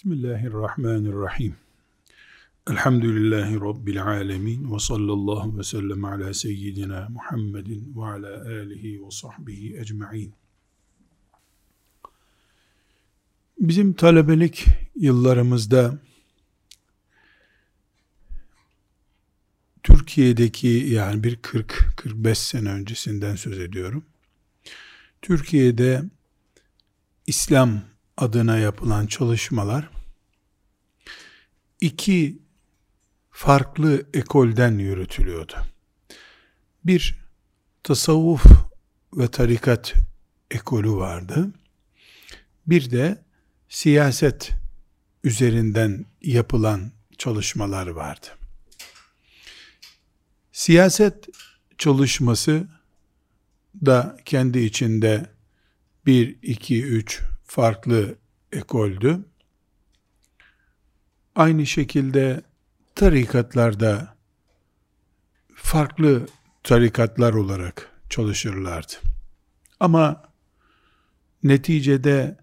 Bismillahirrahmanirrahim. Elhamdülillahi Rabbil alemin ve sallallahu ve sellem ala seyyidina Muhammedin ve ala alihi ve sahbihi ecma'in. Bizim talebelik yıllarımızda Türkiye'deki yani bir 40-45 sene öncesinden söz ediyorum. Türkiye'de İslam adına yapılan çalışmalar iki farklı ekolden yürütülüyordu. Bir tasavvuf ve tarikat ekolü vardı. Bir de siyaset üzerinden yapılan çalışmalar vardı. Siyaset çalışması da kendi içinde bir, iki, üç farklı ekoldü. Aynı şekilde tarikatlarda farklı tarikatlar olarak çalışırlardı. Ama neticede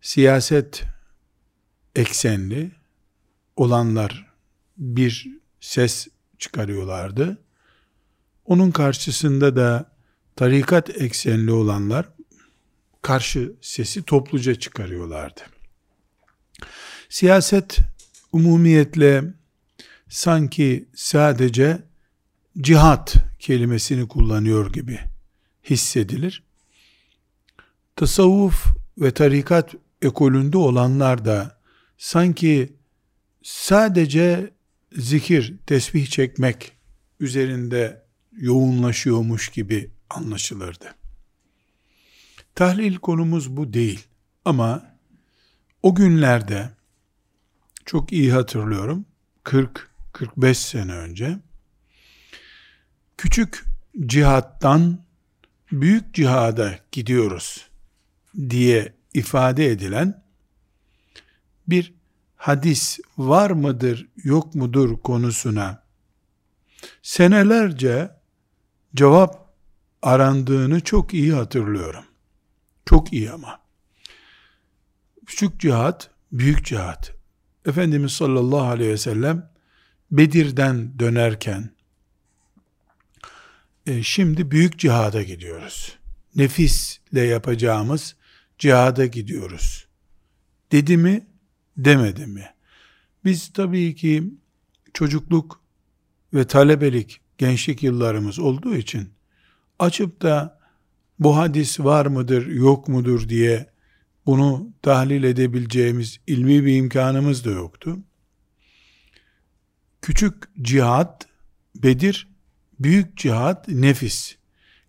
siyaset eksenli olanlar bir ses çıkarıyorlardı. Onun karşısında da tarikat eksenli olanlar karşı sesi topluca çıkarıyorlardı. Siyaset umumiyetle sanki sadece cihat kelimesini kullanıyor gibi hissedilir. Tasavvuf ve tarikat ekolünde olanlar da sanki sadece zikir, tesbih çekmek üzerinde yoğunlaşıyormuş gibi anlaşılırdı. Tahlil konumuz bu değil. Ama o günlerde çok iyi hatırlıyorum. 40-45 sene önce küçük cihattan büyük cihada gidiyoruz diye ifade edilen bir hadis var mıdır yok mudur konusuna senelerce cevap arandığını çok iyi hatırlıyorum. Çok iyi ama. Küçük cihat, büyük cihat. Efendimiz sallallahu aleyhi ve sellem Bedir'den dönerken e, şimdi büyük cihada gidiyoruz. Nefisle yapacağımız cihada gidiyoruz. Dedi mi, demedi mi? Biz tabii ki çocukluk ve talebelik, gençlik yıllarımız olduğu için açıp da bu hadis var mıdır yok mudur diye bunu tahlil edebileceğimiz ilmi bir imkanımız da yoktu. Küçük cihat Bedir, büyük cihat nefis.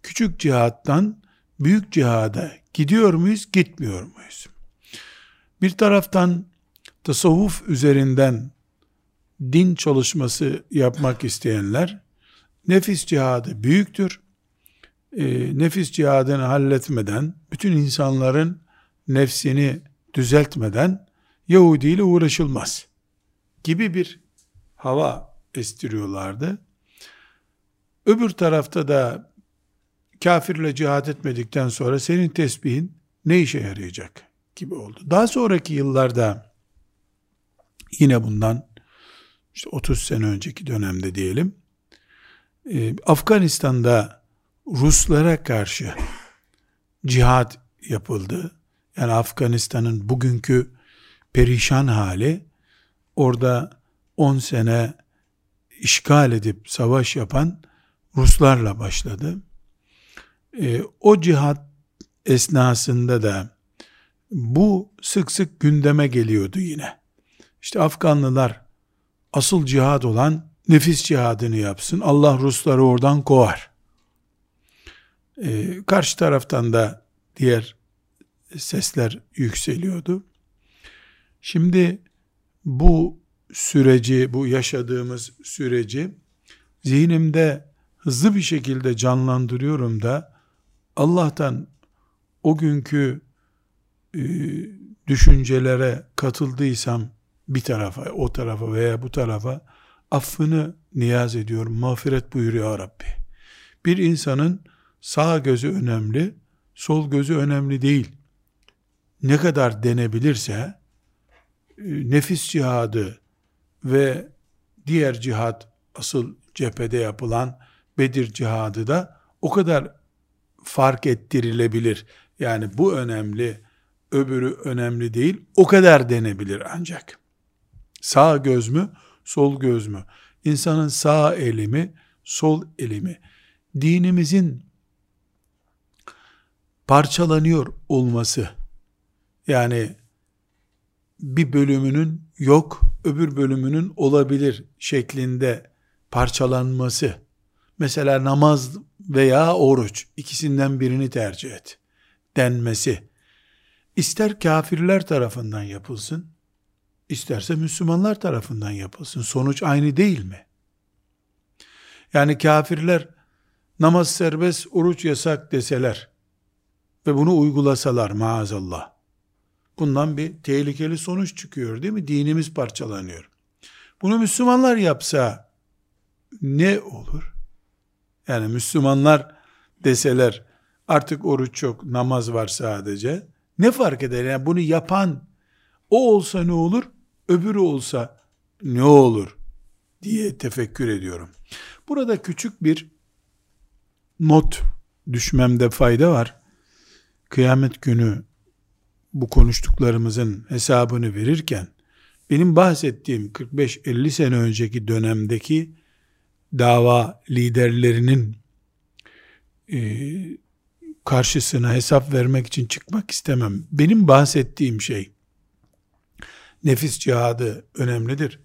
Küçük cihattan büyük cihada gidiyor muyuz, gitmiyor muyuz? Bir taraftan tasavvuf üzerinden din çalışması yapmak isteyenler nefis cihadı büyüktür e, nefis cihadını halletmeden, bütün insanların nefsini düzeltmeden Yahudi ile uğraşılmaz gibi bir hava estiriyorlardı. Öbür tarafta da kafirle cihad etmedikten sonra senin tesbihin ne işe yarayacak gibi oldu. Daha sonraki yıllarda yine bundan işte 30 sene önceki dönemde diyelim e, Afganistan'da Ruslara karşı cihad yapıldı. Yani Afganistan'ın bugünkü perişan hali orada 10 sene işgal edip savaş yapan Ruslarla başladı. E, o cihat esnasında da bu sık sık gündeme geliyordu yine. İşte Afganlılar asıl cihad olan nefis cihadını yapsın. Allah Rusları oradan kovar. Ee, karşı taraftan da diğer sesler yükseliyordu. Şimdi bu süreci, bu yaşadığımız süreci zihnimde hızlı bir şekilde canlandırıyorum da Allah'tan o günkü e, düşüncelere katıldıysam bir tarafa, o tarafa veya bu tarafa affını niyaz ediyorum. Mağfiret buyur ya Rabbi. Bir insanın sağ gözü önemli, sol gözü önemli değil. Ne kadar denebilirse nefis cihadı ve diğer cihat asıl cephede yapılan Bedir cihadı da o kadar fark ettirilebilir. Yani bu önemli, öbürü önemli değil. O kadar denebilir ancak. Sağ göz mü, sol göz mü? İnsanın sağ elimi, sol elimi. Dinimizin parçalanıyor olması, yani bir bölümünün yok, öbür bölümünün olabilir şeklinde parçalanması, mesela namaz veya oruç, ikisinden birini tercih et denmesi, ister kafirler tarafından yapılsın, isterse Müslümanlar tarafından yapılsın. Sonuç aynı değil mi? Yani kafirler namaz serbest, oruç yasak deseler ve bunu uygulasalar maazallah. Bundan bir tehlikeli sonuç çıkıyor değil mi? Dinimiz parçalanıyor. Bunu Müslümanlar yapsa ne olur? Yani Müslümanlar deseler artık oruç yok, namaz var sadece. Ne fark eder? Yani bunu yapan o olsa ne olur? Öbürü olsa ne olur? diye tefekkür ediyorum. Burada küçük bir not düşmemde fayda var. Kıyamet günü bu konuştuklarımızın hesabını verirken benim bahsettiğim 45-50 sene önceki dönemdeki dava liderlerinin e, karşısına hesap vermek için çıkmak istemem. Benim bahsettiğim şey nefis cihadı önemlidir.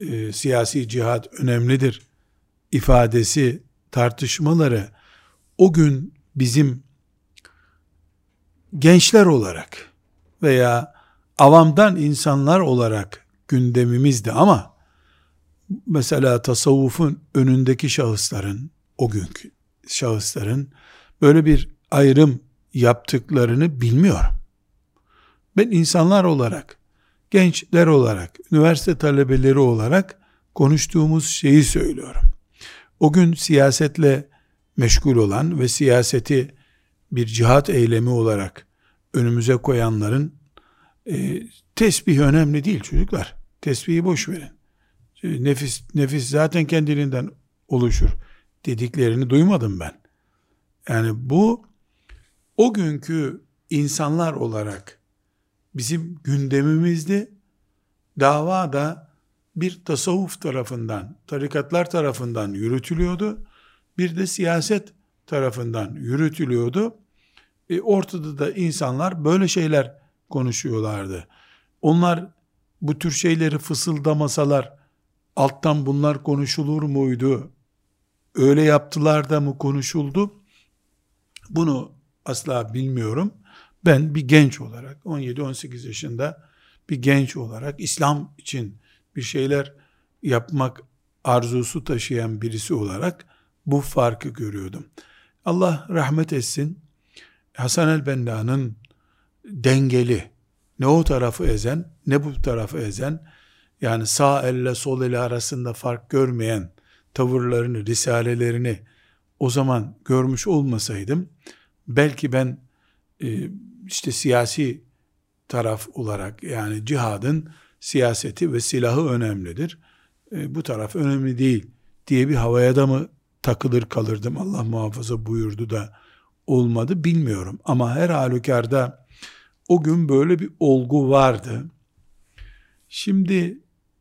E, siyasi cihad önemlidir. ifadesi tartışmaları o gün bizim gençler olarak veya avamdan insanlar olarak gündemimizdi ama mesela tasavvufun önündeki şahısların o günkü şahısların böyle bir ayrım yaptıklarını bilmiyorum. Ben insanlar olarak, gençler olarak, üniversite talebeleri olarak konuştuğumuz şeyi söylüyorum. O gün siyasetle meşgul olan ve siyaseti bir cihat eylemi olarak önümüze koyanların e, tesbih önemli değil çocuklar. Tesbihi boş verin. E, nefis nefis zaten kendiliğinden oluşur dediklerini duymadım ben. Yani bu o günkü insanlar olarak bizim gündemimizde dava da bir tasavvuf tarafından, tarikatlar tarafından yürütülüyordu. Bir de siyaset tarafından yürütülüyordu. E, ortada da insanlar böyle şeyler konuşuyorlardı. Onlar bu tür şeyleri fısıldamasalar alttan bunlar konuşulur muydu? Öyle yaptılar da mı konuşuldu? Bunu asla bilmiyorum. Ben bir genç olarak 17-18 yaşında bir genç olarak İslam için bir şeyler yapmak arzusu taşıyan birisi olarak bu farkı görüyordum. Allah rahmet etsin. Hasan el-Benna'nın dengeli, ne o tarafı ezen, ne bu tarafı ezen, yani sağ elle sol elle arasında fark görmeyen tavırlarını, risalelerini o zaman görmüş olmasaydım, belki ben e, işte siyasi taraf olarak yani cihadın siyaseti ve silahı önemlidir. E, bu taraf önemli değil diye bir havaya da mı takılır kalırdım Allah muhafaza buyurdu da olmadı bilmiyorum. Ama her halükarda o gün böyle bir olgu vardı. Şimdi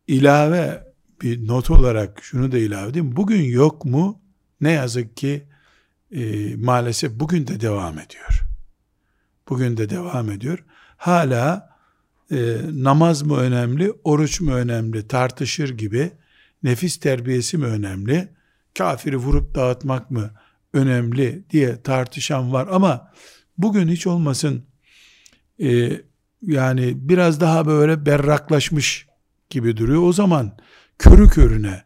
ilave bir not olarak şunu da ilave edeyim. Bugün yok mu? Ne yazık ki e, maalesef bugün de devam ediyor. Bugün de devam ediyor. Hala e, namaz mı önemli, oruç mu önemli tartışır gibi, nefis terbiyesi mi önemli, kafiri vurup dağıtmak mı önemli diye tartışan var ama bugün hiç olmasın e, yani biraz daha böyle berraklaşmış gibi duruyor. O zaman körü körüne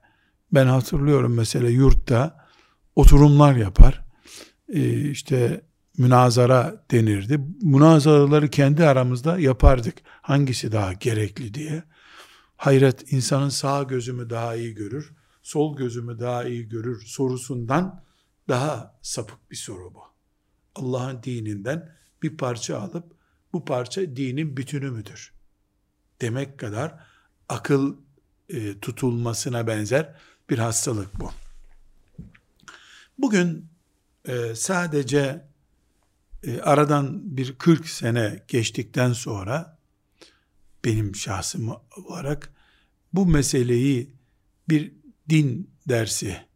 ben hatırlıyorum mesela yurtta oturumlar yapar. E, işte münazara denirdi. Münazaraları kendi aramızda yapardık. Hangisi daha gerekli diye. Hayret insanın sağ gözümü daha iyi görür, sol gözümü daha iyi görür sorusundan daha sapık bir soru bu. Allah'ın dininden bir parça alıp bu parça dinin bütünü müdür? demek kadar akıl e, tutulmasına benzer bir hastalık bu. Bugün e, sadece e, aradan bir 40 sene geçtikten sonra benim şahsım olarak bu meseleyi bir din dersi,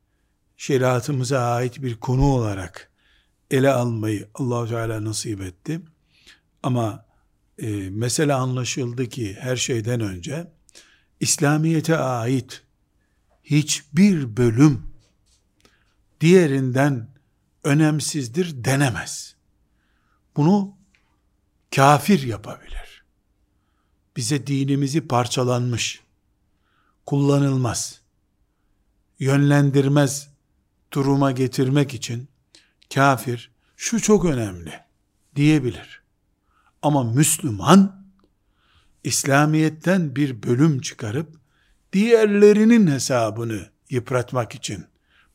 şeriatımıza ait bir konu olarak ele almayı Allahu Teala nasip etti. Ama e, mesele anlaşıldı ki her şeyden önce İslamiyete ait hiçbir bölüm diğerinden önemsizdir denemez. Bunu kafir yapabilir. Bize dinimizi parçalanmış, kullanılmaz, yönlendirmez duruma getirmek için kafir şu çok önemli diyebilir. Ama Müslüman İslamiyet'ten bir bölüm çıkarıp diğerlerinin hesabını yıpratmak için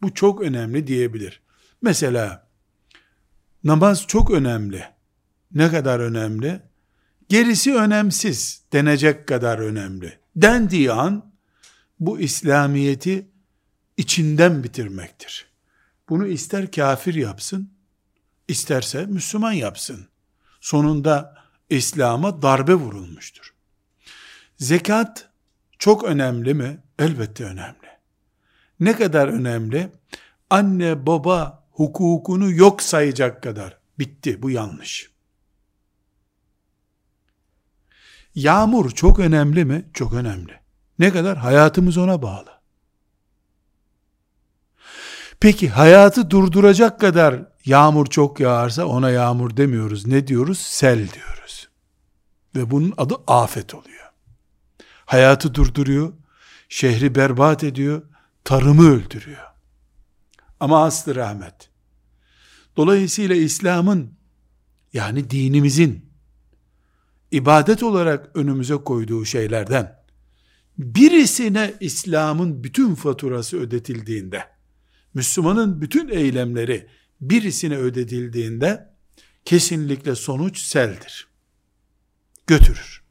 bu çok önemli diyebilir. Mesela namaz çok önemli. Ne kadar önemli? Gerisi önemsiz denecek kadar önemli. Dendiği an bu İslamiyeti içinden bitirmektir. Bunu ister kafir yapsın, isterse Müslüman yapsın. Sonunda İslam'a darbe vurulmuştur. Zekat çok önemli mi? Elbette önemli. Ne kadar önemli? Anne baba hukukunu yok sayacak kadar. Bitti. Bu yanlış. Yağmur çok önemli mi? Çok önemli. Ne kadar? Hayatımız ona bağlı. Peki hayatı durduracak kadar yağmur çok yağarsa ona yağmur demiyoruz. Ne diyoruz? Sel diyoruz. Ve bunun adı afet oluyor. Hayatı durduruyor, şehri berbat ediyor, tarımı öldürüyor. Ama aslı rahmet. Dolayısıyla İslam'ın yani dinimizin ibadet olarak önümüze koyduğu şeylerden birisine İslam'ın bütün faturası ödetildiğinde, Müslümanın bütün eylemleri birisine ödetildiğinde kesinlikle sonuç seldir. Götürür.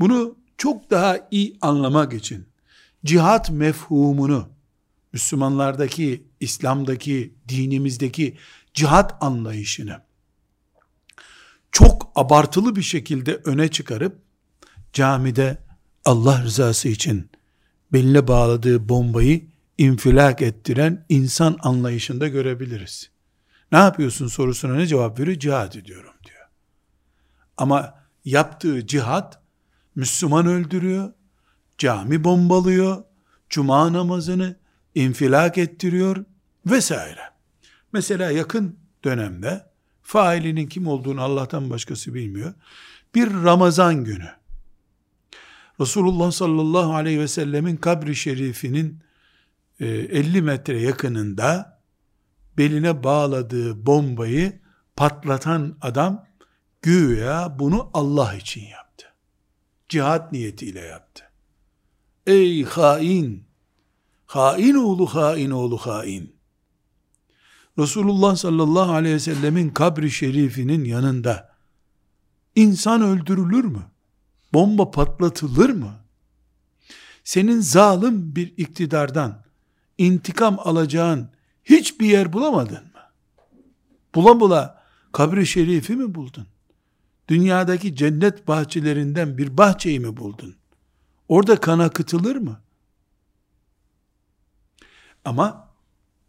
Bunu çok daha iyi anlamak için cihat mefhumunu Müslümanlardaki, İslam'daki, dinimizdeki cihat anlayışını çok abartılı bir şekilde öne çıkarıp camide Allah rızası için beline bağladığı bombayı infilak ettiren insan anlayışında görebiliriz. Ne yapıyorsun sorusuna ne cevap veriyor? Cihad ediyorum diyor. Ama yaptığı cihat Müslüman öldürüyor, cami bombalıyor, cuma namazını infilak ettiriyor vesaire. Mesela yakın dönemde failinin kim olduğunu Allah'tan başkası bilmiyor. Bir Ramazan günü Resulullah sallallahu aleyhi ve sellemin kabri şerifinin 50 e, metre yakınında beline bağladığı bombayı patlatan adam güya bunu Allah için yaptı. Cihat niyetiyle yaptı. Ey hain! Hain oğlu hain oğlu hain. Resulullah sallallahu aleyhi ve sellemin kabri şerifinin yanında insan öldürülür mü? Bomba patlatılır mı? Senin zalim bir iktidardan intikam alacağın hiçbir yer bulamadın mı? Bula bula kabri şerifi mi buldun? Dünyadaki cennet bahçelerinden bir bahçeyi mi buldun? Orada kan akıtılır mı? Ama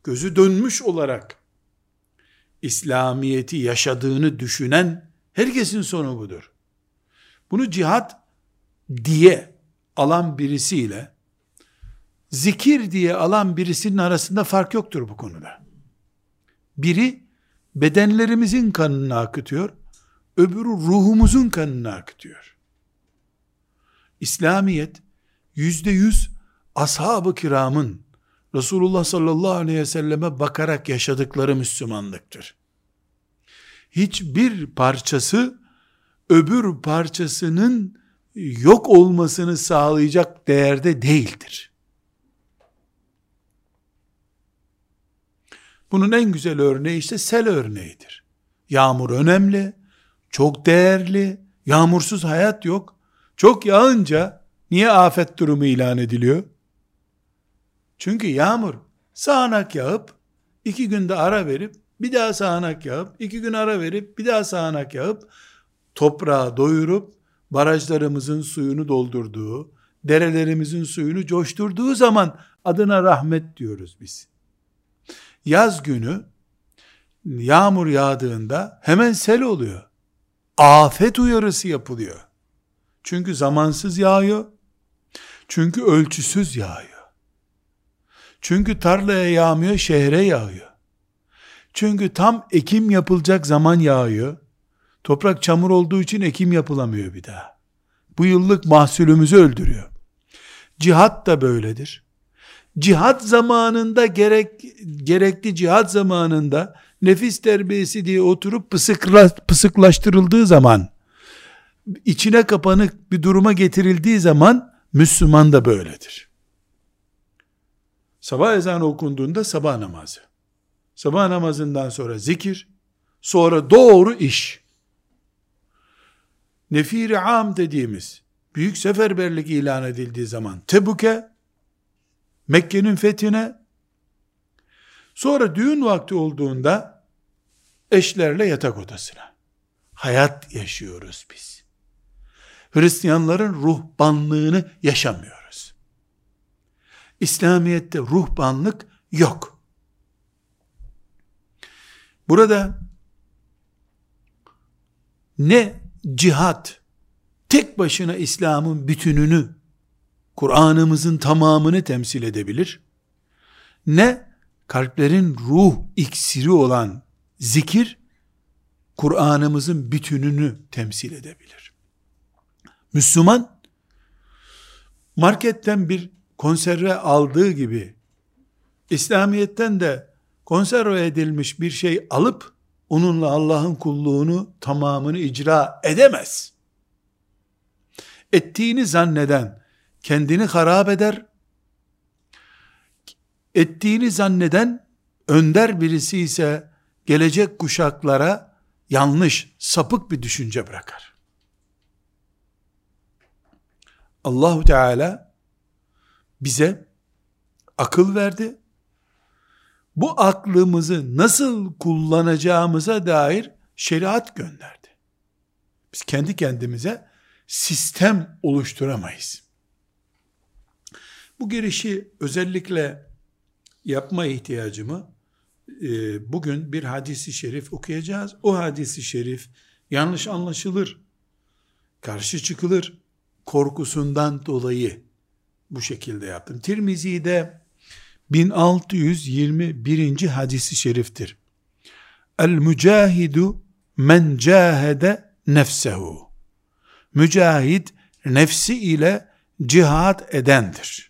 gözü dönmüş olarak İslamiyeti yaşadığını düşünen herkesin sonu budur. Bunu cihat diye alan birisiyle zikir diye alan birisinin arasında fark yoktur bu konuda. Biri bedenlerimizin kanını akıtıyor, öbürü ruhumuzun kanını akıtıyor. İslamiyet yüzde yüz ashab-ı kiramın Resulullah sallallahu aleyhi ve selleme bakarak yaşadıkları Müslümanlıktır. Hiçbir parçası öbür parçasının yok olmasını sağlayacak değerde değildir. Bunun en güzel örneği işte sel örneğidir. Yağmur önemli, çok değerli, yağmursuz hayat yok. Çok yağınca niye afet durumu ilan ediliyor? Çünkü yağmur sağanak yağıp iki günde ara verip bir daha sağanak yağıp iki gün ara verip bir daha sağanak yağıp toprağı doyurup barajlarımızın suyunu doldurduğu, derelerimizin suyunu coşturduğu zaman adına rahmet diyoruz biz. Yaz günü yağmur yağdığında hemen sel oluyor. Afet uyarısı yapılıyor. Çünkü zamansız yağıyor. Çünkü ölçüsüz yağıyor. Çünkü tarlaya yağmıyor, şehre yağıyor. Çünkü tam ekim yapılacak zaman yağıyor. Toprak çamur olduğu için ekim yapılamıyor bir daha. Bu yıllık mahsulümüzü öldürüyor. Cihat da böyledir. Cihat zamanında gerek gerekli cihat zamanında nefis terbiyesi diye oturup pısıkla, pısıklaştırıldığı zaman içine kapanık bir duruma getirildiği zaman Müslüman da böyledir. Sabah ezanı okunduğunda sabah namazı. Sabah namazından sonra zikir, sonra doğru iş. Nefiri am dediğimiz büyük seferberlik ilan edildiği zaman Tebuk'e, Mekke'nin fethine, sonra düğün vakti olduğunda eşlerle yatak odasına. Hayat yaşıyoruz biz. Hristiyanların ruhbanlığını yaşamıyoruz. İslamiyet'te ruhbanlık yok. Burada ne cihat tek başına İslam'ın bütününü, Kur'an'ımızın tamamını temsil edebilir, ne kalplerin ruh iksiri olan zikir, Kur'an'ımızın bütününü temsil edebilir. Müslüman, marketten bir konserve aldığı gibi, İslamiyet'ten de konserve edilmiş bir şey alıp, onunla Allah'ın kulluğunu tamamını icra edemez. Ettiğini zanneden kendini harap eder. Ettiğini zanneden önder birisi ise gelecek kuşaklara yanlış, sapık bir düşünce bırakar. Allahu Teala bize akıl verdi bu aklımızı nasıl kullanacağımıza dair şeriat gönderdi. Biz kendi kendimize sistem oluşturamayız. Bu girişi özellikle yapma ihtiyacımı e, bugün bir hadisi şerif okuyacağız. O hadisi şerif yanlış anlaşılır, karşı çıkılır korkusundan dolayı bu şekilde yaptım. Tirmizi'de 1621. hadisi şeriftir. El mücahidu men cahede nefsehu. Mücahid nefsi ile cihad edendir.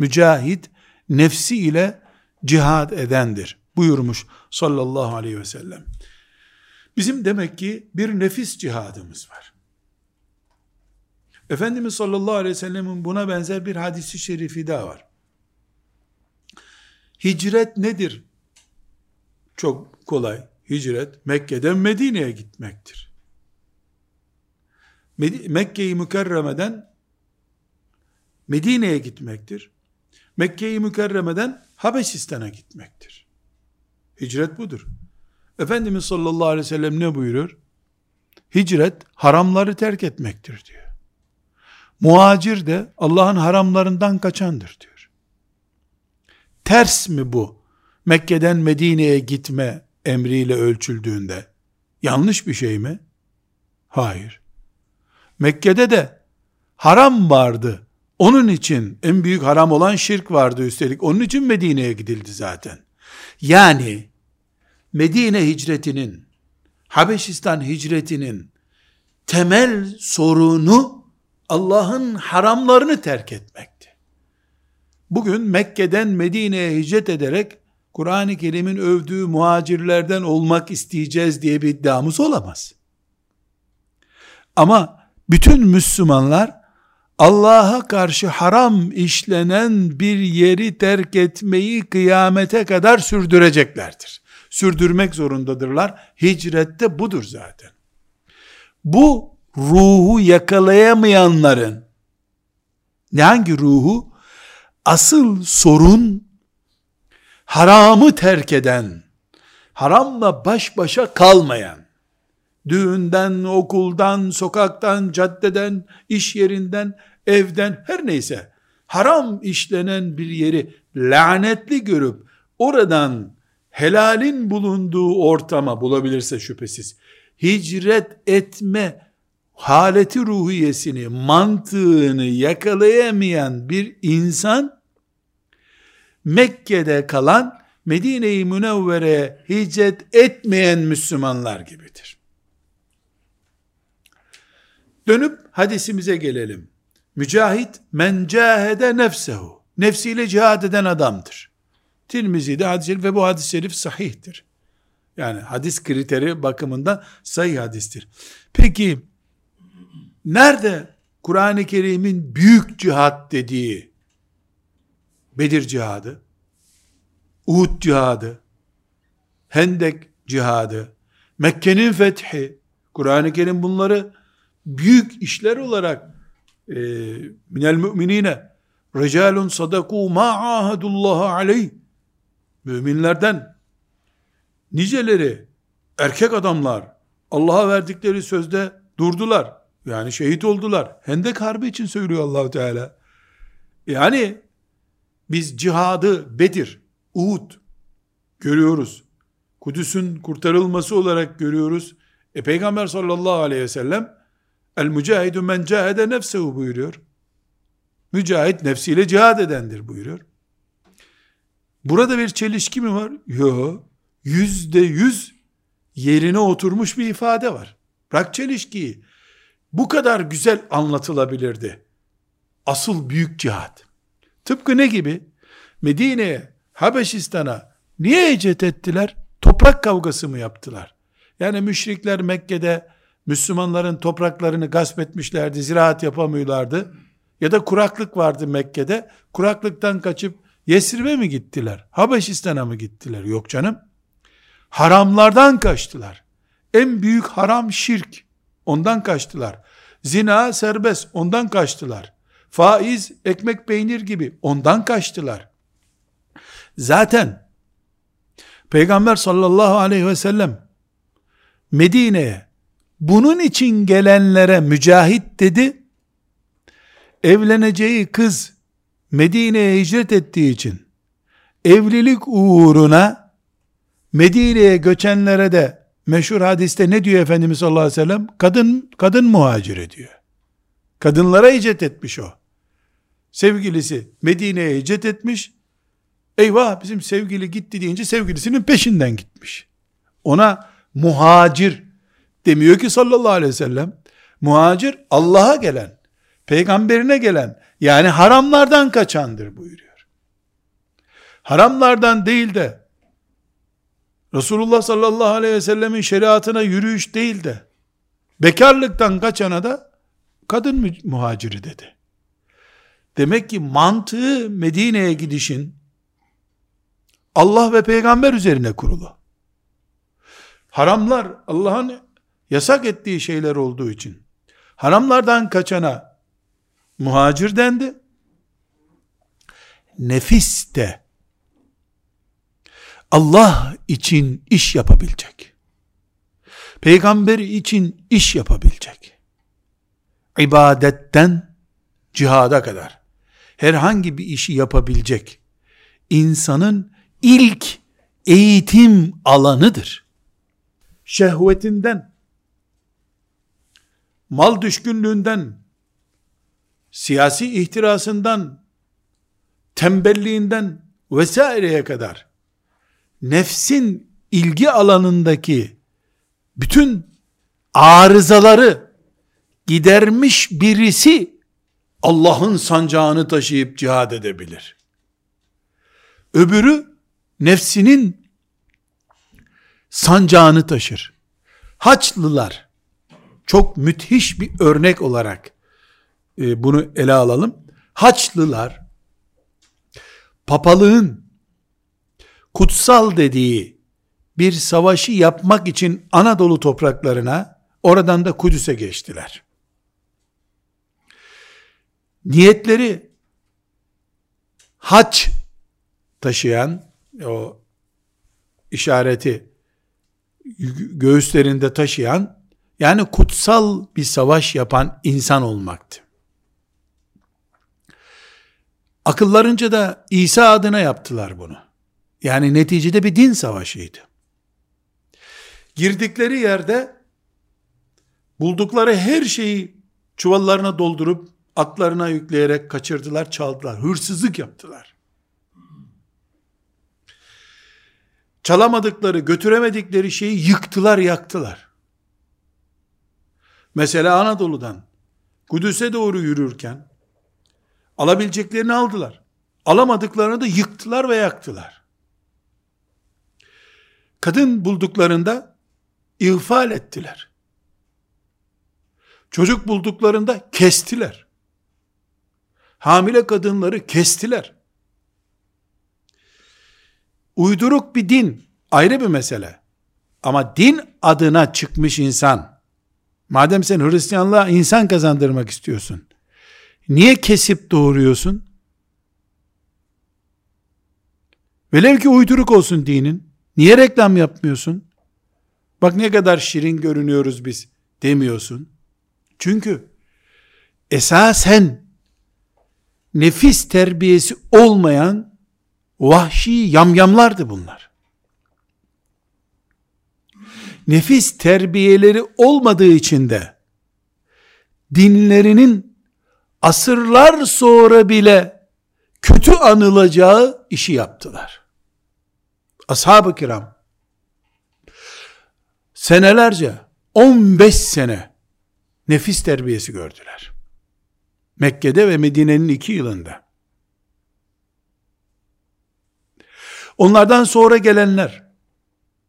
Mücahid nefsi ile cihad edendir buyurmuş sallallahu aleyhi ve sellem. Bizim demek ki bir nefis cihadımız var. Efendimiz sallallahu aleyhi ve sellemin buna benzer bir hadisi şerifi daha var. Hicret nedir? Çok kolay. Hicret Mekke'den Medine'ye gitmektir. Mekke'yi mükerremeden Medine'ye gitmektir. Mekke'yi mükerremeden Habeşistan'a gitmektir. Hicret budur. Efendimiz sallallahu aleyhi ve sellem ne buyurur? Hicret haramları terk etmektir diyor. Muhacir de Allah'ın haramlarından kaçandır diyor. Ters mi bu? Mekke'den Medine'ye gitme emriyle ölçüldüğünde. Yanlış bir şey mi? Hayır. Mekke'de de haram vardı. Onun için en büyük haram olan şirk vardı üstelik. Onun için Medine'ye gidildi zaten. Yani Medine hicretinin, Habeşistan hicretinin temel sorunu Allah'ın haramlarını terk etmek bugün Mekke'den Medine'ye hicret ederek Kur'an-ı Kerim'in övdüğü muhacirlerden olmak isteyeceğiz diye bir iddiamız olamaz. Ama bütün Müslümanlar Allah'a karşı haram işlenen bir yeri terk etmeyi kıyamete kadar sürdüreceklerdir. Sürdürmek zorundadırlar. Hicrette budur zaten. Bu ruhu yakalayamayanların hangi ruhu? Asıl sorun haramı terk eden, haramla baş başa kalmayan, düğünden, okuldan, sokaktan, caddeden, iş yerinden, evden, her neyse, haram işlenen bir yeri lanetli görüp, oradan helalin bulunduğu ortama bulabilirse şüphesiz, hicret etme haleti ruhiyesini, mantığını yakalayamayan bir insan, Mekke'de kalan, Medine-i Münevvere'ye hicret etmeyen Müslümanlar gibidir. Dönüp hadisimize gelelim. Mücahit men cahede nefsehu. Nefsiyle cihad eden adamdır. Tirmizi'de hadis ve bu hadis-i şerif sahihtir. Yani hadis kriteri bakımından sahih hadistir. Peki nerede Kur'an-ı Kerim'in büyük cihat dediği Bedir cihadı, Uhud cihadı, Hendek cihadı, Mekke'nin fethi, Kur'an-ı Kerim bunları büyük işler olarak minel müminine recalun sadaku ma ahadullah aleyh müminlerden niceleri erkek adamlar Allah'a verdikleri sözde durdular. Yani şehit oldular. Hendek Harbi için söylüyor Allahu Teala. Yani biz cihadı Bedir, Uhud görüyoruz. Kudüs'ün kurtarılması olarak görüyoruz. E Peygamber sallallahu aleyhi ve sellem el mücahidu men cahede nefsehu buyuruyor. Mücahit nefsiyle cihad edendir buyuruyor. Burada bir çelişki mi var? Yok. Yüzde yüz yerine oturmuş bir ifade var. Bırak çelişkiyi. Bu kadar güzel anlatılabilirdi. Asıl büyük cihat. Tıpkı ne gibi? Medine'ye, Habeşistan'a niye hicret ettiler? Toprak kavgası mı yaptılar? Yani müşrikler Mekke'de Müslümanların topraklarını gasp etmişlerdi, ziraat yapamıyorlardı. Ya da kuraklık vardı Mekke'de. Kuraklıktan kaçıp Yesrib'e mi gittiler? Habeşistan'a mı gittiler? Yok canım. Haramlardan kaçtılar. En büyük haram şirk. Ondan kaçtılar. Zina serbest. Ondan kaçtılar. Faiz, ekmek peynir gibi. Ondan kaçtılar. Zaten Peygamber sallallahu aleyhi ve sellem Medine'ye bunun için gelenlere mücahit dedi. Evleneceği kız Medine'ye hicret ettiği için evlilik uğruna Medine'ye göçenlere de meşhur hadiste ne diyor Efendimiz sallallahu aleyhi ve sellem? Kadın, kadın muhacir diyor. Kadınlara hicret etmiş o. Sevgilisi Medine'ye hicret etmiş. Eyvah bizim sevgili gitti deyince sevgilisinin peşinden gitmiş. Ona muhacir demiyor ki sallallahu aleyhi ve sellem. Muhacir Allah'a gelen, peygamberine gelen, yani haramlardan kaçandır buyuruyor. Haramlardan değil de Resulullah sallallahu aleyhi ve sellemin şeriatına yürüyüş değil de bekarlıktan kaçana da kadın muhaciri dedi. Demek ki mantığı Medine'ye gidişin Allah ve peygamber üzerine kurulu. Haramlar Allah'ın yasak ettiği şeyler olduğu için haramlardan kaçana muhacir dendi. Nefis de Allah için iş yapabilecek. Peygamber için iş yapabilecek. İbadetten cihada kadar herhangi bir işi yapabilecek insanın ilk eğitim alanıdır. Şehvetinden, mal düşkünlüğünden, siyasi ihtirasından, tembelliğinden vesaireye kadar nefsin ilgi alanındaki bütün arızaları gidermiş birisi Allah'ın sancağını taşıyıp cihad edebilir. Öbürü nefsinin sancağını taşır. Haçlılar çok müthiş bir örnek olarak e, bunu ele alalım. Haçlılar papalığın kutsal dediği bir savaşı yapmak için Anadolu topraklarına oradan da Kudüs'e geçtiler. Niyetleri haç taşıyan o işareti göğüslerinde taşıyan yani kutsal bir savaş yapan insan olmaktı. Akıllarınca da İsa adına yaptılar bunu. Yani neticede bir din savaşıydı. Girdikleri yerde buldukları her şeyi çuvallarına doldurup atlarına yükleyerek kaçırdılar, çaldılar. Hırsızlık yaptılar. Çalamadıkları, götüremedikleri şeyi yıktılar, yaktılar. Mesela Anadolu'dan Kudüs'e doğru yürürken alabileceklerini aldılar. Alamadıklarını da yıktılar ve yaktılar. Kadın bulduklarında ihfal ettiler. Çocuk bulduklarında kestiler. Hamile kadınları kestiler. Uyduruk bir din ayrı bir mesele. Ama din adına çıkmış insan, madem sen Hristiyanlığa insan kazandırmak istiyorsun, niye kesip doğuruyorsun? Velev ki uyduruk olsun dinin, niye reklam yapmıyorsun? Bak ne kadar şirin görünüyoruz biz demiyorsun. Çünkü esasen nefis terbiyesi olmayan vahşi yamyamlardı bunlar. Nefis terbiyeleri olmadığı için de dinlerinin asırlar sonra bile kötü anılacağı işi yaptılar. Ashab-ı kiram senelerce 15 sene nefis terbiyesi gördüler. Mekke'de ve Medine'nin iki yılında. Onlardan sonra gelenler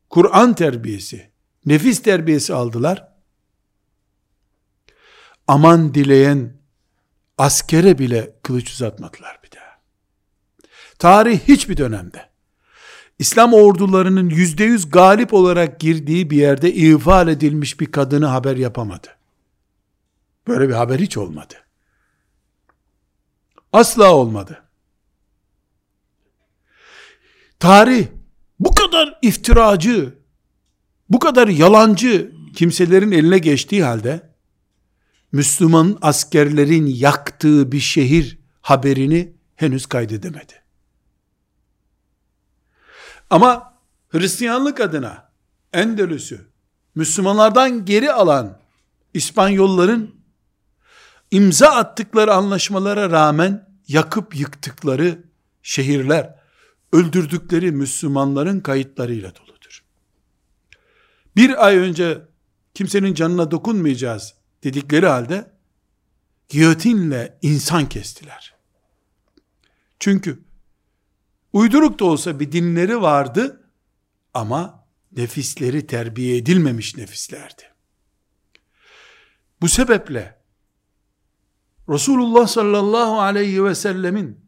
Kur'an terbiyesi, nefis terbiyesi aldılar. Aman dileyen askere bile kılıç uzatmadılar bir daha. Tarih hiçbir dönemde İslam ordularının yüzde yüz galip olarak girdiği bir yerde ifade edilmiş bir kadını haber yapamadı. Böyle bir haber hiç olmadı. Asla olmadı. Tarih bu kadar iftiracı, bu kadar yalancı kimselerin eline geçtiği halde Müslüman askerlerin yaktığı bir şehir haberini henüz kaydedemedi. Ama Hristiyanlık adına Endülüs'ü Müslümanlardan geri alan İspanyolların imza attıkları anlaşmalara rağmen yakıp yıktıkları şehirler, öldürdükleri Müslümanların kayıtlarıyla doludur. Bir ay önce kimsenin canına dokunmayacağız dedikleri halde giyotinle insan kestiler. Çünkü uyduruk da olsa bir dinleri vardı ama nefisleri terbiye edilmemiş nefislerdi. Bu sebeple Resulullah sallallahu aleyhi ve sellemin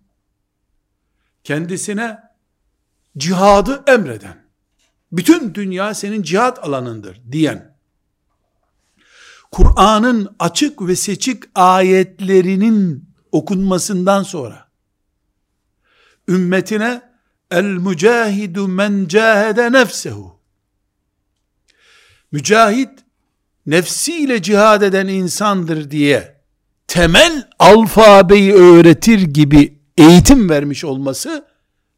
kendisine cihadı emreden, bütün dünya senin cihat alanındır diyen, Kur'an'ın açık ve seçik ayetlerinin okunmasından sonra, ümmetine el mücahidu men cahede nefsehu. Mücahit nefsiyle cihad eden insandır diye temel alfabeyi öğretir gibi eğitim vermiş olması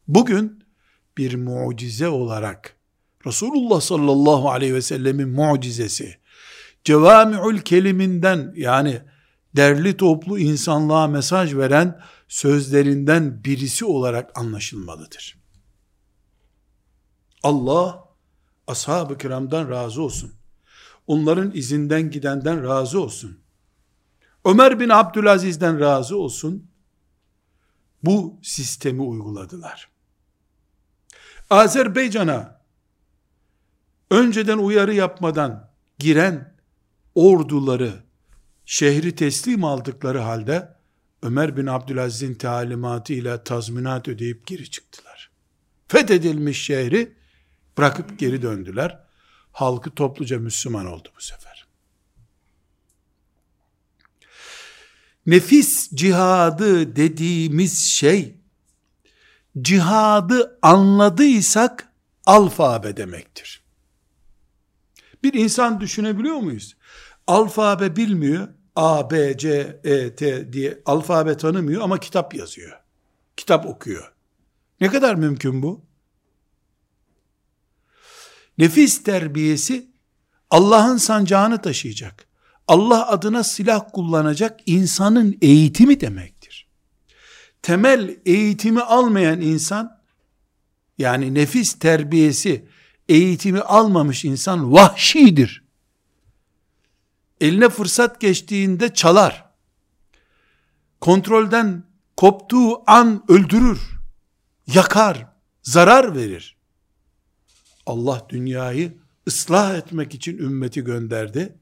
bugün bir mucize olarak Resulullah sallallahu aleyhi ve sellemin mucizesi cevami'ül keliminden yani derli toplu insanlığa mesaj veren sözlerinden birisi olarak anlaşılmalıdır. Allah ashab-ı kiramdan razı olsun. Onların izinden gidenden razı olsun. Ömer bin Abdülaziz'den razı olsun, bu sistemi uyguladılar. Azerbaycan'a önceden uyarı yapmadan giren orduları şehri teslim aldıkları halde Ömer bin Abdülaziz'in talimatıyla tazminat ödeyip geri çıktılar. Fethedilmiş şehri bırakıp geri döndüler. Halkı topluca Müslüman oldu bu sefer. Nefis cihadı dediğimiz şey cihadı anladıysak alfabe demektir. Bir insan düşünebiliyor muyuz? Alfabe bilmiyor, A, B, C, E, T diye alfabe tanımıyor ama kitap yazıyor. Kitap okuyor. Ne kadar mümkün bu? Nefis terbiyesi Allah'ın sancağını taşıyacak. Allah adına silah kullanacak insanın eğitimi demektir. Temel eğitimi almayan insan yani nefis terbiyesi eğitimi almamış insan vahşidir. Eline fırsat geçtiğinde çalar. Kontrolden koptuğu an öldürür. Yakar, zarar verir. Allah dünyayı ıslah etmek için ümmeti gönderdi.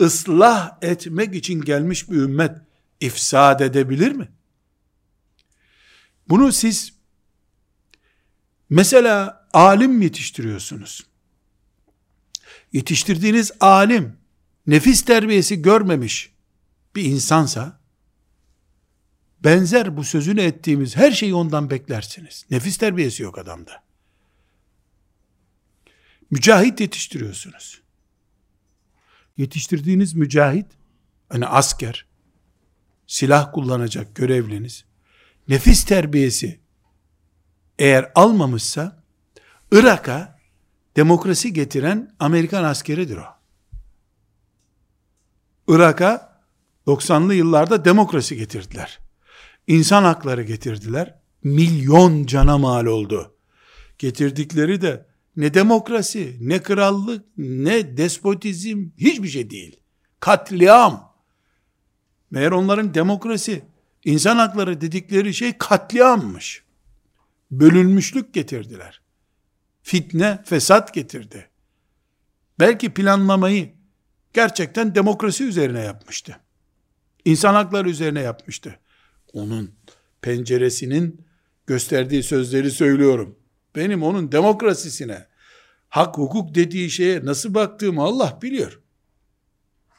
Islah etmek için gelmiş bir ümmet ifsad edebilir mi? Bunu siz mesela alim yetiştiriyorsunuz. Yetiştirdiğiniz alim nefis terbiyesi görmemiş bir insansa benzer bu sözünü ettiğimiz her şeyi ondan beklersiniz. Nefis terbiyesi yok adamda. Mücahit yetiştiriyorsunuz. Yetiştirdiğiniz mücahit, hani asker, silah kullanacak görevliniz, nefis terbiyesi eğer almamışsa, Irak'a demokrasi getiren Amerikan askeridir o. Irak'a 90'lı yıllarda demokrasi getirdiler. İnsan hakları getirdiler. Milyon cana mal oldu. Getirdikleri de ne demokrasi, ne krallık, ne despotizm, hiçbir şey değil. Katliam. Meğer onların demokrasi, insan hakları dedikleri şey katliammış. Bölünmüşlük getirdiler. Fitne, fesat getirdi. Belki planlamayı gerçekten demokrasi üzerine yapmıştı. İnsan hakları üzerine yapmıştı. Onun penceresinin gösterdiği sözleri söylüyorum. Benim onun demokrasisine, hak hukuk dediği şeye nasıl baktığımı Allah biliyor.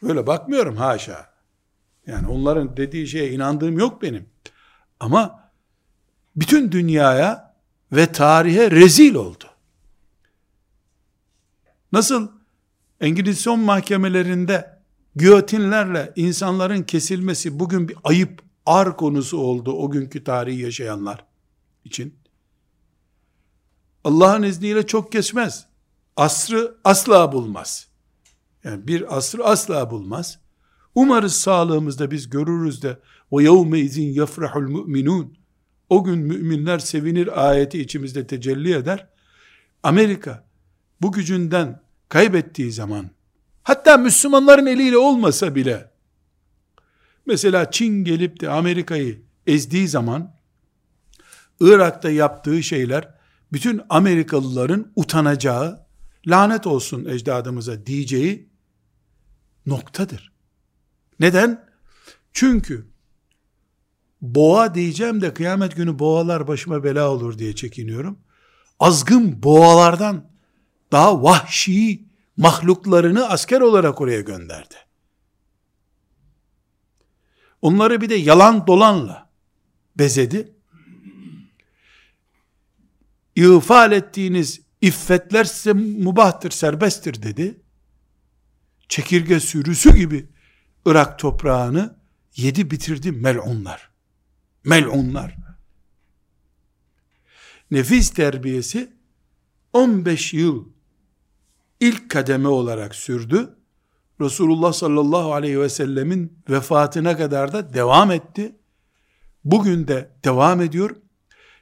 Öyle bakmıyorum haşa. Yani onların dediği şeye inandığım yok benim. Ama bütün dünyaya ve tarihe rezil oldu. Nasıl Engizisyon mahkemelerinde giyotinlerle insanların kesilmesi bugün bir ayıp, ar konusu oldu o günkü tarihi yaşayanlar için. Allah'ın izniyle çok geçmez. Asrı asla bulmaz. Yani bir asrı asla bulmaz. Umarız sağlığımızda biz görürüz de o yevme izin yafrahul müminun o gün müminler sevinir ayeti içimizde tecelli eder. Amerika bu gücünden kaybettiği zaman hatta Müslümanların eliyle olmasa bile mesela Çin gelip de Amerika'yı ezdiği zaman Irak'ta yaptığı şeyler bütün Amerikalıların utanacağı, lanet olsun ecdadımıza diyeceği noktadır. Neden? Çünkü boğa diyeceğim de kıyamet günü boğalar başıma bela olur diye çekiniyorum. Azgın boğalardan daha vahşi mahluklarını asker olarak oraya gönderdi. Onları bir de yalan dolanla bezedi İğfal ettiğiniz iffetler size mubahtır, serbesttir dedi. Çekirge sürüsü gibi Irak toprağını yedi bitirdi melunlar. Melunlar. Nefis terbiyesi 15 yıl ilk kademe olarak sürdü. Resulullah sallallahu aleyhi ve sellemin vefatına kadar da devam etti. Bugün de devam ediyor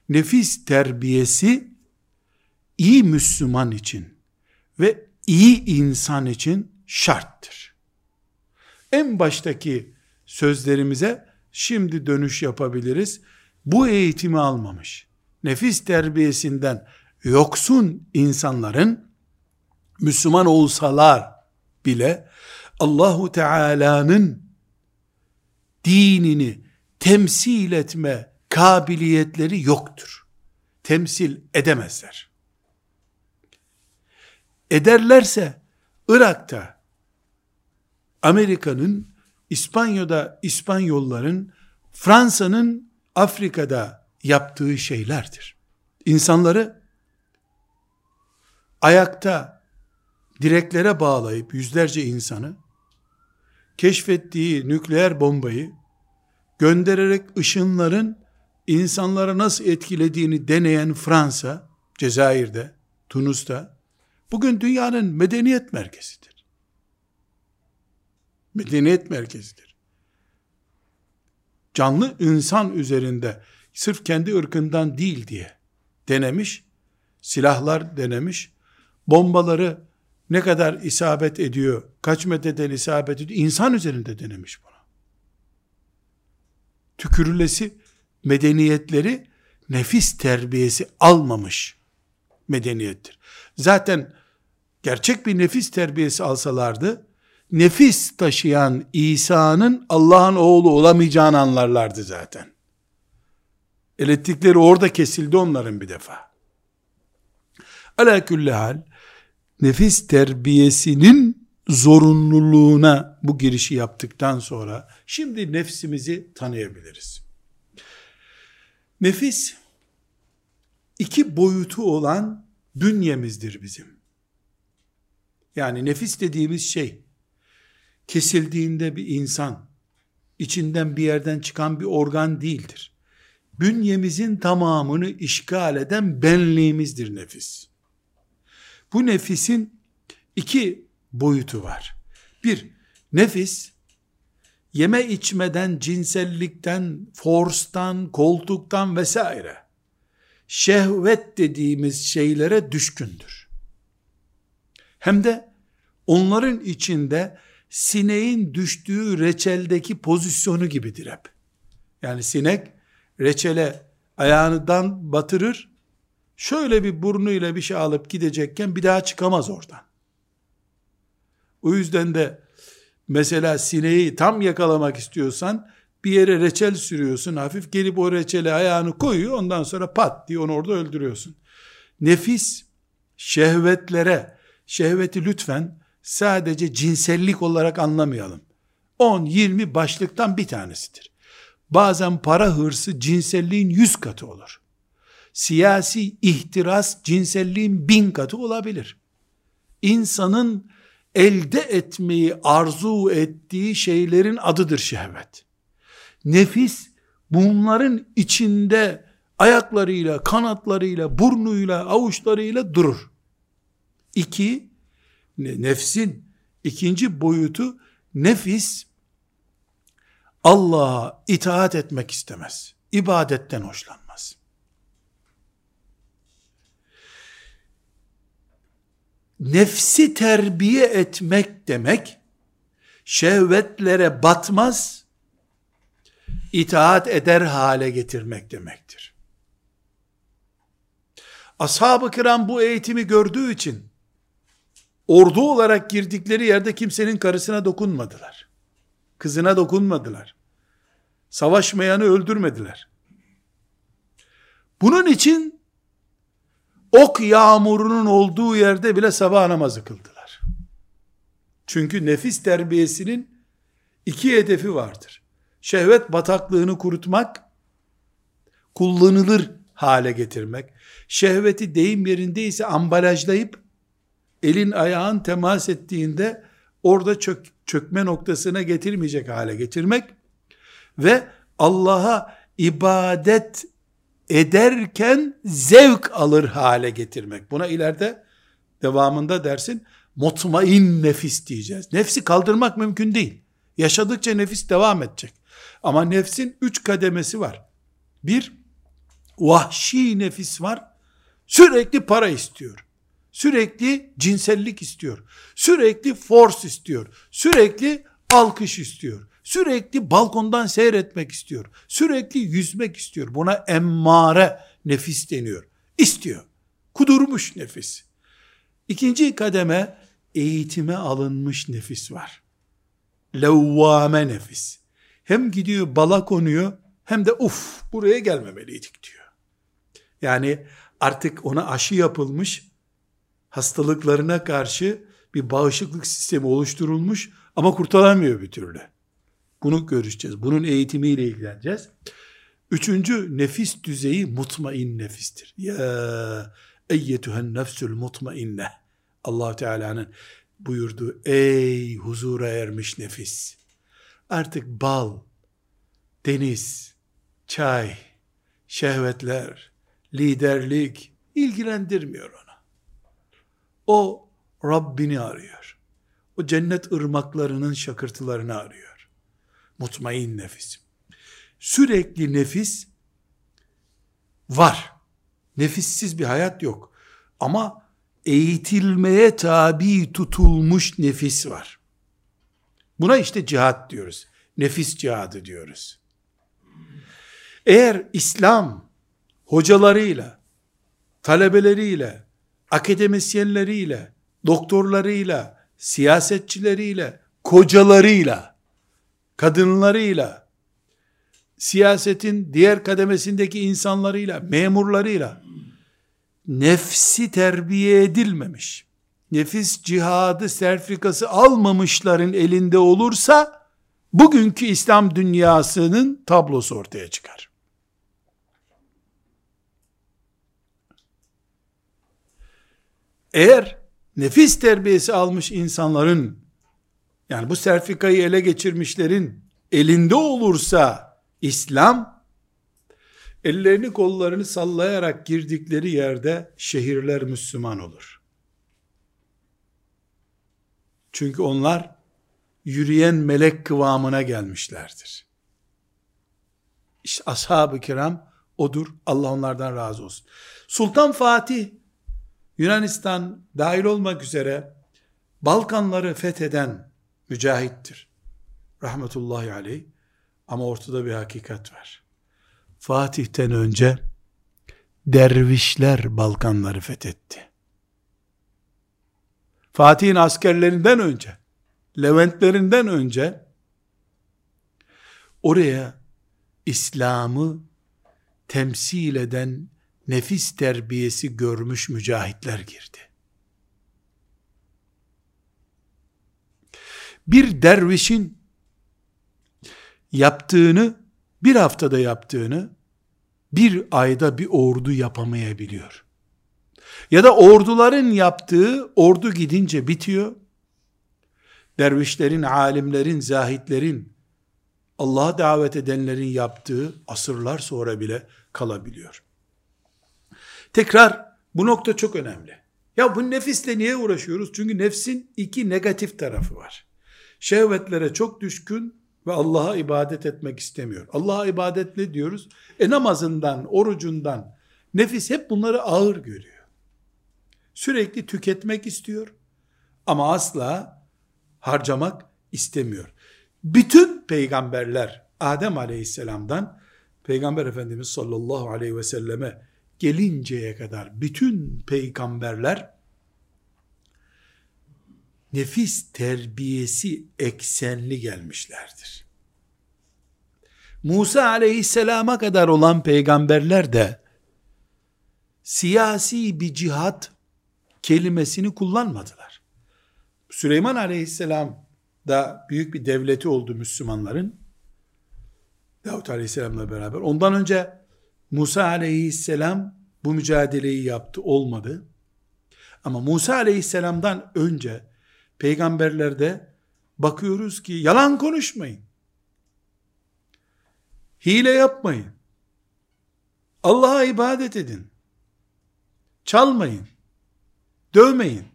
nefis terbiyesi iyi Müslüman için ve iyi insan için şarttır. En baştaki sözlerimize şimdi dönüş yapabiliriz. Bu eğitimi almamış, nefis terbiyesinden yoksun insanların Müslüman olsalar bile Allahu Teala'nın dinini temsil etme kabiliyetleri yoktur. Temsil edemezler. Ederlerse Irak'ta Amerika'nın İspanya'da İspanyolların Fransa'nın Afrika'da yaptığı şeylerdir. İnsanları ayakta direklere bağlayıp yüzlerce insanı keşfettiği nükleer bombayı göndererek ışınların insanlara nasıl etkilediğini deneyen Fransa, Cezayir'de, Tunus'ta bugün dünyanın medeniyet merkezidir. Medeniyet merkezidir. Canlı insan üzerinde sırf kendi ırkından değil diye denemiş, silahlar denemiş, bombaları ne kadar isabet ediyor, kaç metreden isabet ediyor, insan üzerinde denemiş bunu. Tükürülesi medeniyetleri nefis terbiyesi almamış medeniyettir. Zaten gerçek bir nefis terbiyesi alsalardı, nefis taşıyan İsa'nın Allah'ın oğlu olamayacağını anlarlardı zaten. Elektrikleri orada kesildi onların bir defa. Ala külli hal, nefis terbiyesinin zorunluluğuna bu girişi yaptıktan sonra, şimdi nefsimizi tanıyabiliriz. Nefis, iki boyutu olan bünyemizdir bizim. Yani nefis dediğimiz şey, kesildiğinde bir insan, içinden bir yerden çıkan bir organ değildir. Bünyemizin tamamını işgal eden benliğimizdir nefis. Bu nefisin iki boyutu var. Bir, nefis, yeme içmeden, cinsellikten, forstan, koltuktan vesaire, şehvet dediğimiz şeylere düşkündür. Hem de onların içinde sineğin düştüğü reçeldeki pozisyonu gibidir hep. Yani sinek reçele ayağından batırır, şöyle bir burnuyla bir şey alıp gidecekken bir daha çıkamaz oradan. O yüzden de mesela sineği tam yakalamak istiyorsan bir yere reçel sürüyorsun hafif gelip o reçele ayağını koyuyor ondan sonra pat diye onu orada öldürüyorsun. Nefis şehvetlere şehveti lütfen sadece cinsellik olarak anlamayalım. 10-20 başlıktan bir tanesidir. Bazen para hırsı cinselliğin yüz katı olur. Siyasi ihtiras cinselliğin bin katı olabilir. İnsanın elde etmeyi arzu ettiği şeylerin adıdır şehvet. Nefis bunların içinde ayaklarıyla, kanatlarıyla, burnuyla, avuçlarıyla durur. İki, nefsin ikinci boyutu nefis Allah'a itaat etmek istemez. İbadetten hoşlanmaz. Nefsi terbiye etmek demek, şehvetlere batmaz, itaat eder hale getirmek demektir. Ashab-ı kiram bu eğitimi gördüğü için, ordu olarak girdikleri yerde kimsenin karısına dokunmadılar. Kızına dokunmadılar. Savaşmayanı öldürmediler. Bunun için ok yağmurunun olduğu yerde bile sabah namazı kıldılar. Çünkü nefis terbiyesinin iki hedefi vardır. Şehvet bataklığını kurutmak, kullanılır hale getirmek, şehveti deyim yerindeyse ambalajlayıp, elin ayağın temas ettiğinde orada çök, çökme noktasına getirmeyecek hale getirmek ve Allah'a ibadet ederken zevk alır hale getirmek. Buna ileride devamında dersin mutmain nefis diyeceğiz. Nefsi kaldırmak mümkün değil. Yaşadıkça nefis devam edecek. Ama nefsin üç kademesi var. Bir, vahşi nefis var. Sürekli para istiyor. Sürekli cinsellik istiyor. Sürekli force istiyor. Sürekli alkış istiyor. Sürekli balkondan seyretmek istiyor. Sürekli yüzmek istiyor. Buna emmare nefis deniyor. İstiyor. Kudurmuş nefis. İkinci kademe eğitime alınmış nefis var. Levvame nefis. Hem gidiyor bala konuyor hem de uf buraya gelmemeliydik diyor. Yani artık ona aşı yapılmış hastalıklarına karşı bir bağışıklık sistemi oluşturulmuş ama kurtaramıyor bir türlü. Bunu görüşeceğiz. Bunun eğitimiyle ilgileneceğiz. Üçüncü nefis düzeyi mutmain nefistir. Ya eyyetühen nefsül mutmainne. allah Teala'nın buyurduğu ey huzura ermiş nefis. Artık bal, deniz, çay, şehvetler, liderlik ilgilendirmiyor onu. O Rabbini arıyor. O cennet ırmaklarının şakırtılarını arıyor. Mutmain nefis. Sürekli nefis var. Nefissiz bir hayat yok. Ama eğitilmeye tabi tutulmuş nefis var. Buna işte cihat diyoruz. Nefis cihadı diyoruz. Eğer İslam hocalarıyla, talebeleriyle, akademisyenleriyle, doktorlarıyla, siyasetçileriyle, kocalarıyla, kadınlarıyla, siyasetin diğer kademesindeki insanlarıyla, memurlarıyla nefsi terbiye edilmemiş, nefis cihadı sertifikası almamışların elinde olursa, bugünkü İslam dünyasının tablosu ortaya çıkar. Eğer nefis terbiyesi almış insanların, yani bu sertifikayı ele geçirmişlerin elinde olursa İslam, ellerini kollarını sallayarak girdikleri yerde şehirler Müslüman olur. Çünkü onlar yürüyen melek kıvamına gelmişlerdir. İşte ashab-ı kiram odur. Allah onlardan razı olsun. Sultan Fatih Yunanistan dahil olmak üzere Balkanları fetheden mücahittir. Rahmetullahi aleyh. Ama ortada bir hakikat var. Fatih'ten önce dervişler Balkanları fethetti. Fatih'in askerlerinden önce, Leventlerinden önce oraya İslam'ı temsil eden nefis terbiyesi görmüş mücahitler girdi. Bir dervişin yaptığını, bir haftada yaptığını, bir ayda bir ordu yapamayabiliyor. Ya da orduların yaptığı, ordu gidince bitiyor. Dervişlerin, alimlerin, zahitlerin, Allah'a davet edenlerin yaptığı asırlar sonra bile kalabiliyor. Tekrar bu nokta çok önemli. Ya bu nefisle niye uğraşıyoruz? Çünkü nefsin iki negatif tarafı var. Şehvetlere çok düşkün ve Allah'a ibadet etmek istemiyor. Allah'a ibadet ne diyoruz? E namazından, orucundan, nefis hep bunları ağır görüyor. Sürekli tüketmek istiyor ama asla harcamak istemiyor. Bütün peygamberler Adem aleyhisselamdan Peygamber Efendimiz sallallahu aleyhi ve selleme gelinceye kadar bütün peygamberler nefis terbiyesi eksenli gelmişlerdir. Musa aleyhisselama kadar olan peygamberler de siyasi bir cihat kelimesini kullanmadılar. Süleyman aleyhisselam da büyük bir devleti oldu Müslümanların. Davut aleyhisselamla beraber. Ondan önce Musa aleyhisselam bu mücadeleyi yaptı olmadı. Ama Musa aleyhisselamdan önce peygamberlerde bakıyoruz ki yalan konuşmayın. Hile yapmayın. Allah'a ibadet edin. Çalmayın. Dövmeyin.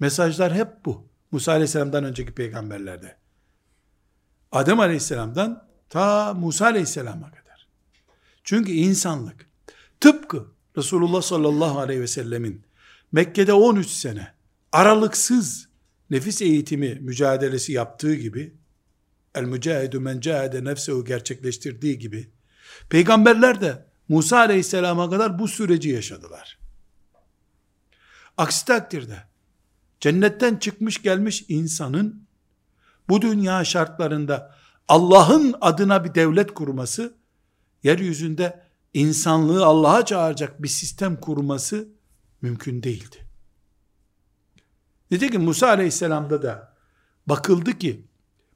Mesajlar hep bu. Musa aleyhisselamdan önceki peygamberlerde. Adem aleyhisselamdan ta Musa aleyhisselama kadar. Çünkü insanlık tıpkı Resulullah sallallahu aleyhi ve sellemin Mekke'de 13 sene aralıksız nefis eğitimi mücadelesi yaptığı gibi el mücahidu men cahede nefsehu gerçekleştirdiği gibi peygamberler de Musa aleyhisselama kadar bu süreci yaşadılar. Aksi takdirde cennetten çıkmış gelmiş insanın bu dünya şartlarında Allah'ın adına bir devlet kurması yeryüzünde insanlığı Allah'a çağıracak bir sistem kurması mümkün değildi. Nitekim Musa aleyhisselamda da bakıldı ki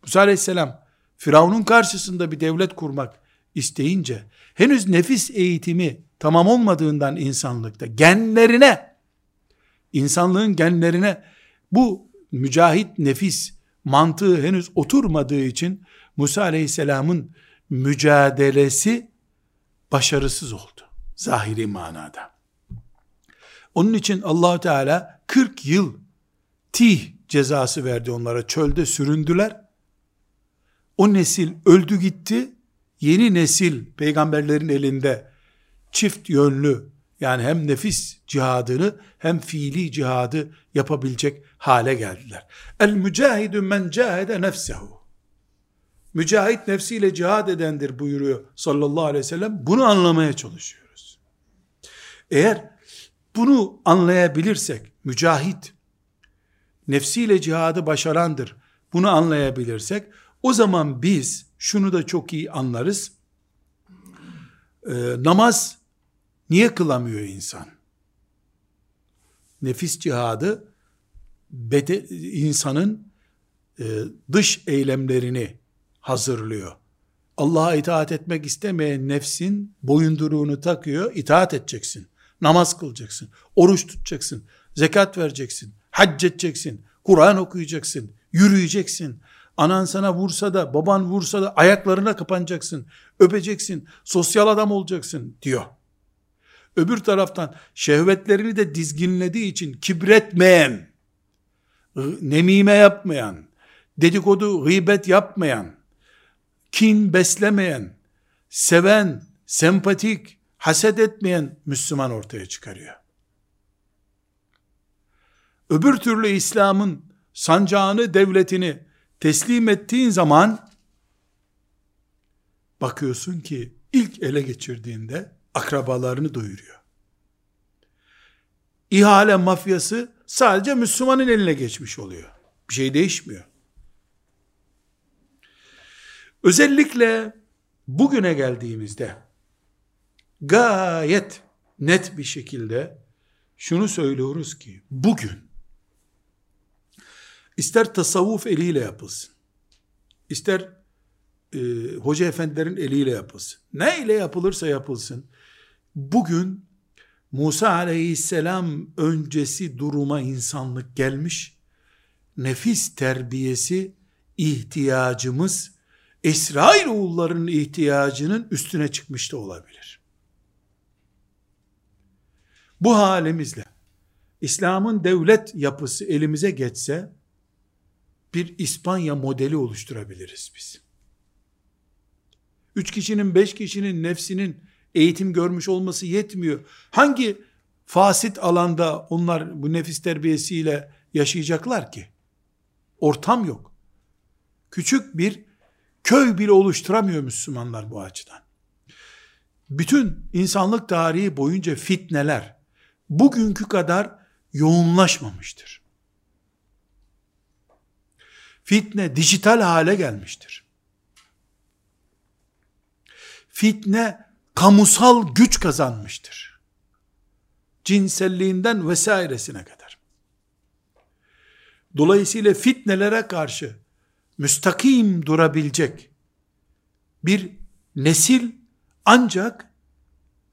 Musa aleyhisselam Firavun'un karşısında bir devlet kurmak isteyince henüz nefis eğitimi tamam olmadığından insanlıkta genlerine insanlığın genlerine bu mücahit nefis mantığı henüz oturmadığı için Musa aleyhisselamın mücadelesi başarısız oldu. Zahiri manada. Onun için allah Teala 40 yıl tih cezası verdi onlara. Çölde süründüler. O nesil öldü gitti. Yeni nesil peygamberlerin elinde çift yönlü yani hem nefis cihadını hem fiili cihadı yapabilecek hale geldiler. El mücahidü men cahede nefsehu. Mücahit nefsiyle cihad edendir buyuruyor sallallahu aleyhi ve sellem. Bunu anlamaya çalışıyoruz. Eğer bunu anlayabilirsek, mücahit, nefsiyle cihadı başarandır. Bunu anlayabilirsek, o zaman biz şunu da çok iyi anlarız. Ee, namaz niye kılamıyor insan? Nefis cihadı bede, insanın e, dış eylemlerini hazırlıyor. Allah'a itaat etmek istemeyen nefsin boyunduruğunu takıyor, itaat edeceksin. Namaz kılacaksın, oruç tutacaksın, zekat vereceksin, hac edeceksin, Kur'an okuyacaksın, yürüyeceksin. Anan sana vursa da, baban vursa da ayaklarına kapanacaksın, öpeceksin, sosyal adam olacaksın diyor. Öbür taraftan şehvetlerini de dizginlediği için kibretmeyen, nemime yapmayan, dedikodu, gıybet yapmayan, kin beslemeyen, seven, sempatik, haset etmeyen Müslüman ortaya çıkarıyor. Öbür türlü İslam'ın sancağını, devletini teslim ettiğin zaman bakıyorsun ki ilk ele geçirdiğinde akrabalarını doyuruyor. İhale mafyası sadece Müslümanın eline geçmiş oluyor. Bir şey değişmiyor. Özellikle bugüne geldiğimizde gayet net bir şekilde şunu söylüyoruz ki bugün ister tasavvuf eliyle yapılsın, ister e, hoca efendilerin eliyle yapılsın, ne ile yapılırsa yapılsın, bugün Musa aleyhisselam öncesi duruma insanlık gelmiş, nefis terbiyesi ihtiyacımız, İsrail oğullarının ihtiyacının üstüne çıkmış da olabilir. Bu halimizle İslam'ın devlet yapısı elimize geçse bir İspanya modeli oluşturabiliriz biz. Üç kişinin, beş kişinin nefsinin eğitim görmüş olması yetmiyor. Hangi fasit alanda onlar bu nefis terbiyesiyle yaşayacaklar ki? Ortam yok. Küçük bir köy bile oluşturamıyor Müslümanlar bu açıdan. Bütün insanlık tarihi boyunca fitneler bugünkü kadar yoğunlaşmamıştır. Fitne dijital hale gelmiştir. Fitne kamusal güç kazanmıştır. Cinselliğinden vesairesine kadar. Dolayısıyla fitnelere karşı müstakim durabilecek bir nesil ancak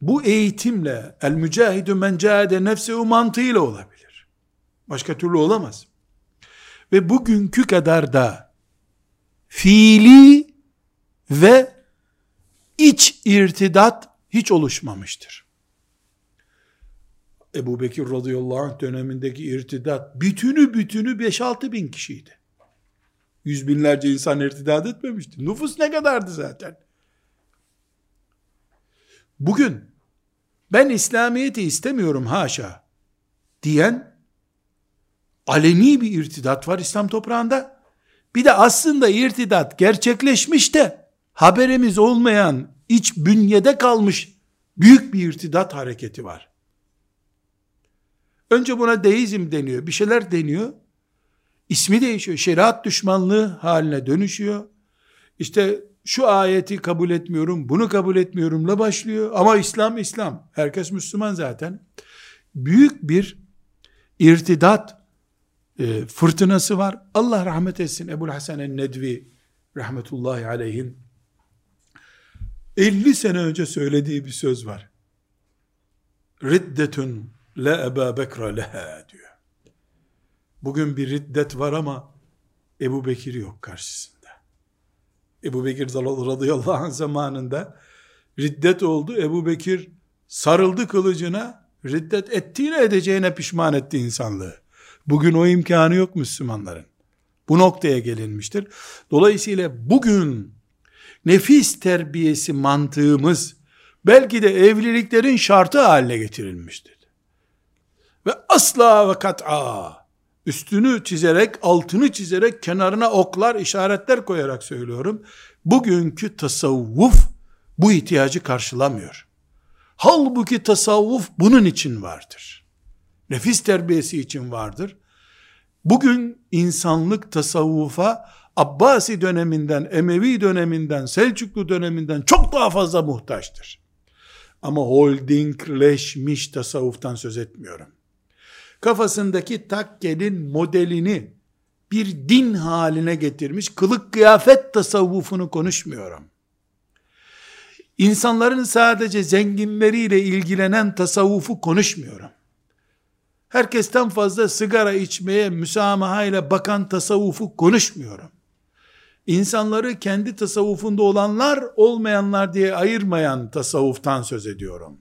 bu eğitimle el mücahidü men cahede nefsehu mantığıyla olabilir. Başka türlü olamaz. Ve bugünkü kadar da fiili ve iç irtidat hiç oluşmamıştır. Ebu Bekir radıyallahu anh dönemindeki irtidat bütünü bütünü 5-6 bin kişiydi. Yüz binlerce insan irtidat etmemişti. Nüfus ne kadardı zaten? Bugün ben İslamiyet'i istemiyorum haşa diyen aleni bir irtidat var İslam toprağında. Bir de aslında irtidat gerçekleşmiş de haberimiz olmayan iç bünyede kalmış büyük bir irtidat hareketi var. Önce buna deizm deniyor. Bir şeyler deniyor. İsmi değişiyor. Şeriat düşmanlığı haline dönüşüyor. İşte şu ayeti kabul etmiyorum, bunu kabul etmiyorumla başlıyor. Ama İslam İslam. Herkes Müslüman zaten. Büyük bir irtidat e, fırtınası var. Allah rahmet etsin Ebu Hasan el-Nedvi rahmetullahi aleyhin 50 sene önce söylediği bir söz var. Riddetun la Ebu Bekra leha diyor. Bugün bir riddet var ama Ebu Bekir yok karşısında. Ebu Bekir radıyallahu anh zamanında riddet oldu. Ebu Bekir sarıldı kılıcına, riddet ettiğine edeceğine pişman etti insanlığı. Bugün o imkanı yok Müslümanların. Bu noktaya gelinmiştir. Dolayısıyla bugün nefis terbiyesi mantığımız belki de evliliklerin şartı haline getirilmiştir. Ve asla ve kat'a üstünü çizerek, altını çizerek, kenarına oklar, işaretler koyarak söylüyorum. Bugünkü tasavvuf bu ihtiyacı karşılamıyor. Halbuki tasavvuf bunun için vardır. Nefis terbiyesi için vardır. Bugün insanlık tasavvufa Abbasi döneminden, Emevi döneminden, Selçuklu döneminden çok daha fazla muhtaçtır. Ama holdingleşmiş tasavvuftan söz etmiyorum. Kafasındaki takkenin modelini bir din haline getirmiş kılık kıyafet tasavvufunu konuşmuyorum. İnsanların sadece zenginleriyle ilgilenen tasavvufu konuşmuyorum. Herkesten fazla sigara içmeye müsamaha ile bakan tasavvufu konuşmuyorum. İnsanları kendi tasavvufunda olanlar olmayanlar diye ayırmayan tasavvuftan söz ediyorum.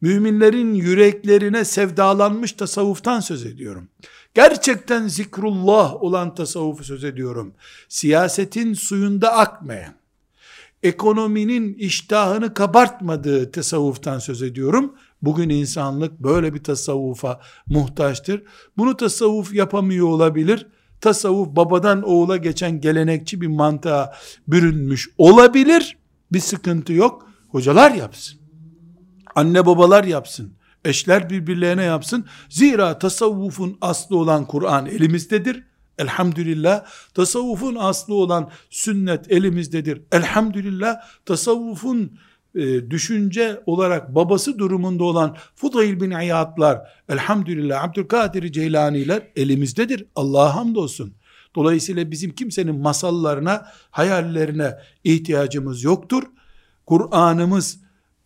Müminlerin yüreklerine sevdalanmış tasavvuftan söz ediyorum. Gerçekten zikrullah olan tasavvufu söz ediyorum. Siyasetin suyunda akmayan, ekonominin iştahını kabartmadığı tasavvuftan söz ediyorum. Bugün insanlık böyle bir tasavvufa muhtaçtır. Bunu tasavvuf yapamıyor olabilir. Tasavvuf babadan oğula geçen gelenekçi bir mantığa bürünmüş olabilir. Bir sıkıntı yok. Hocalar yapsın. Anne babalar yapsın. Eşler birbirlerine yapsın. Zira tasavvufun aslı olan Kur'an elimizdedir. Elhamdülillah tasavvufun aslı olan sünnet elimizdedir. Elhamdülillah tasavvufun e, düşünce olarak babası durumunda olan Fudayl bin İyadlar, elhamdülillah Abdülkadir Ceylaniler elimizdedir. Allah'a hamdolsun. Dolayısıyla bizim kimsenin masallarına, hayallerine ihtiyacımız yoktur. Kur'an'ımız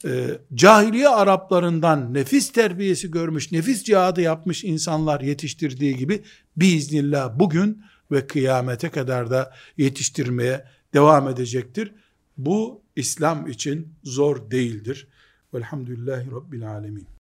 e, cahiliye Araplarından nefis terbiyesi görmüş, nefis cihadı yapmış insanlar yetiştirdiği gibi biiznillah bugün ve kıyamete kadar da yetiştirmeye devam edecektir. Bu İslam için zor değildir. Velhamdülillahi Rabbil Alemin.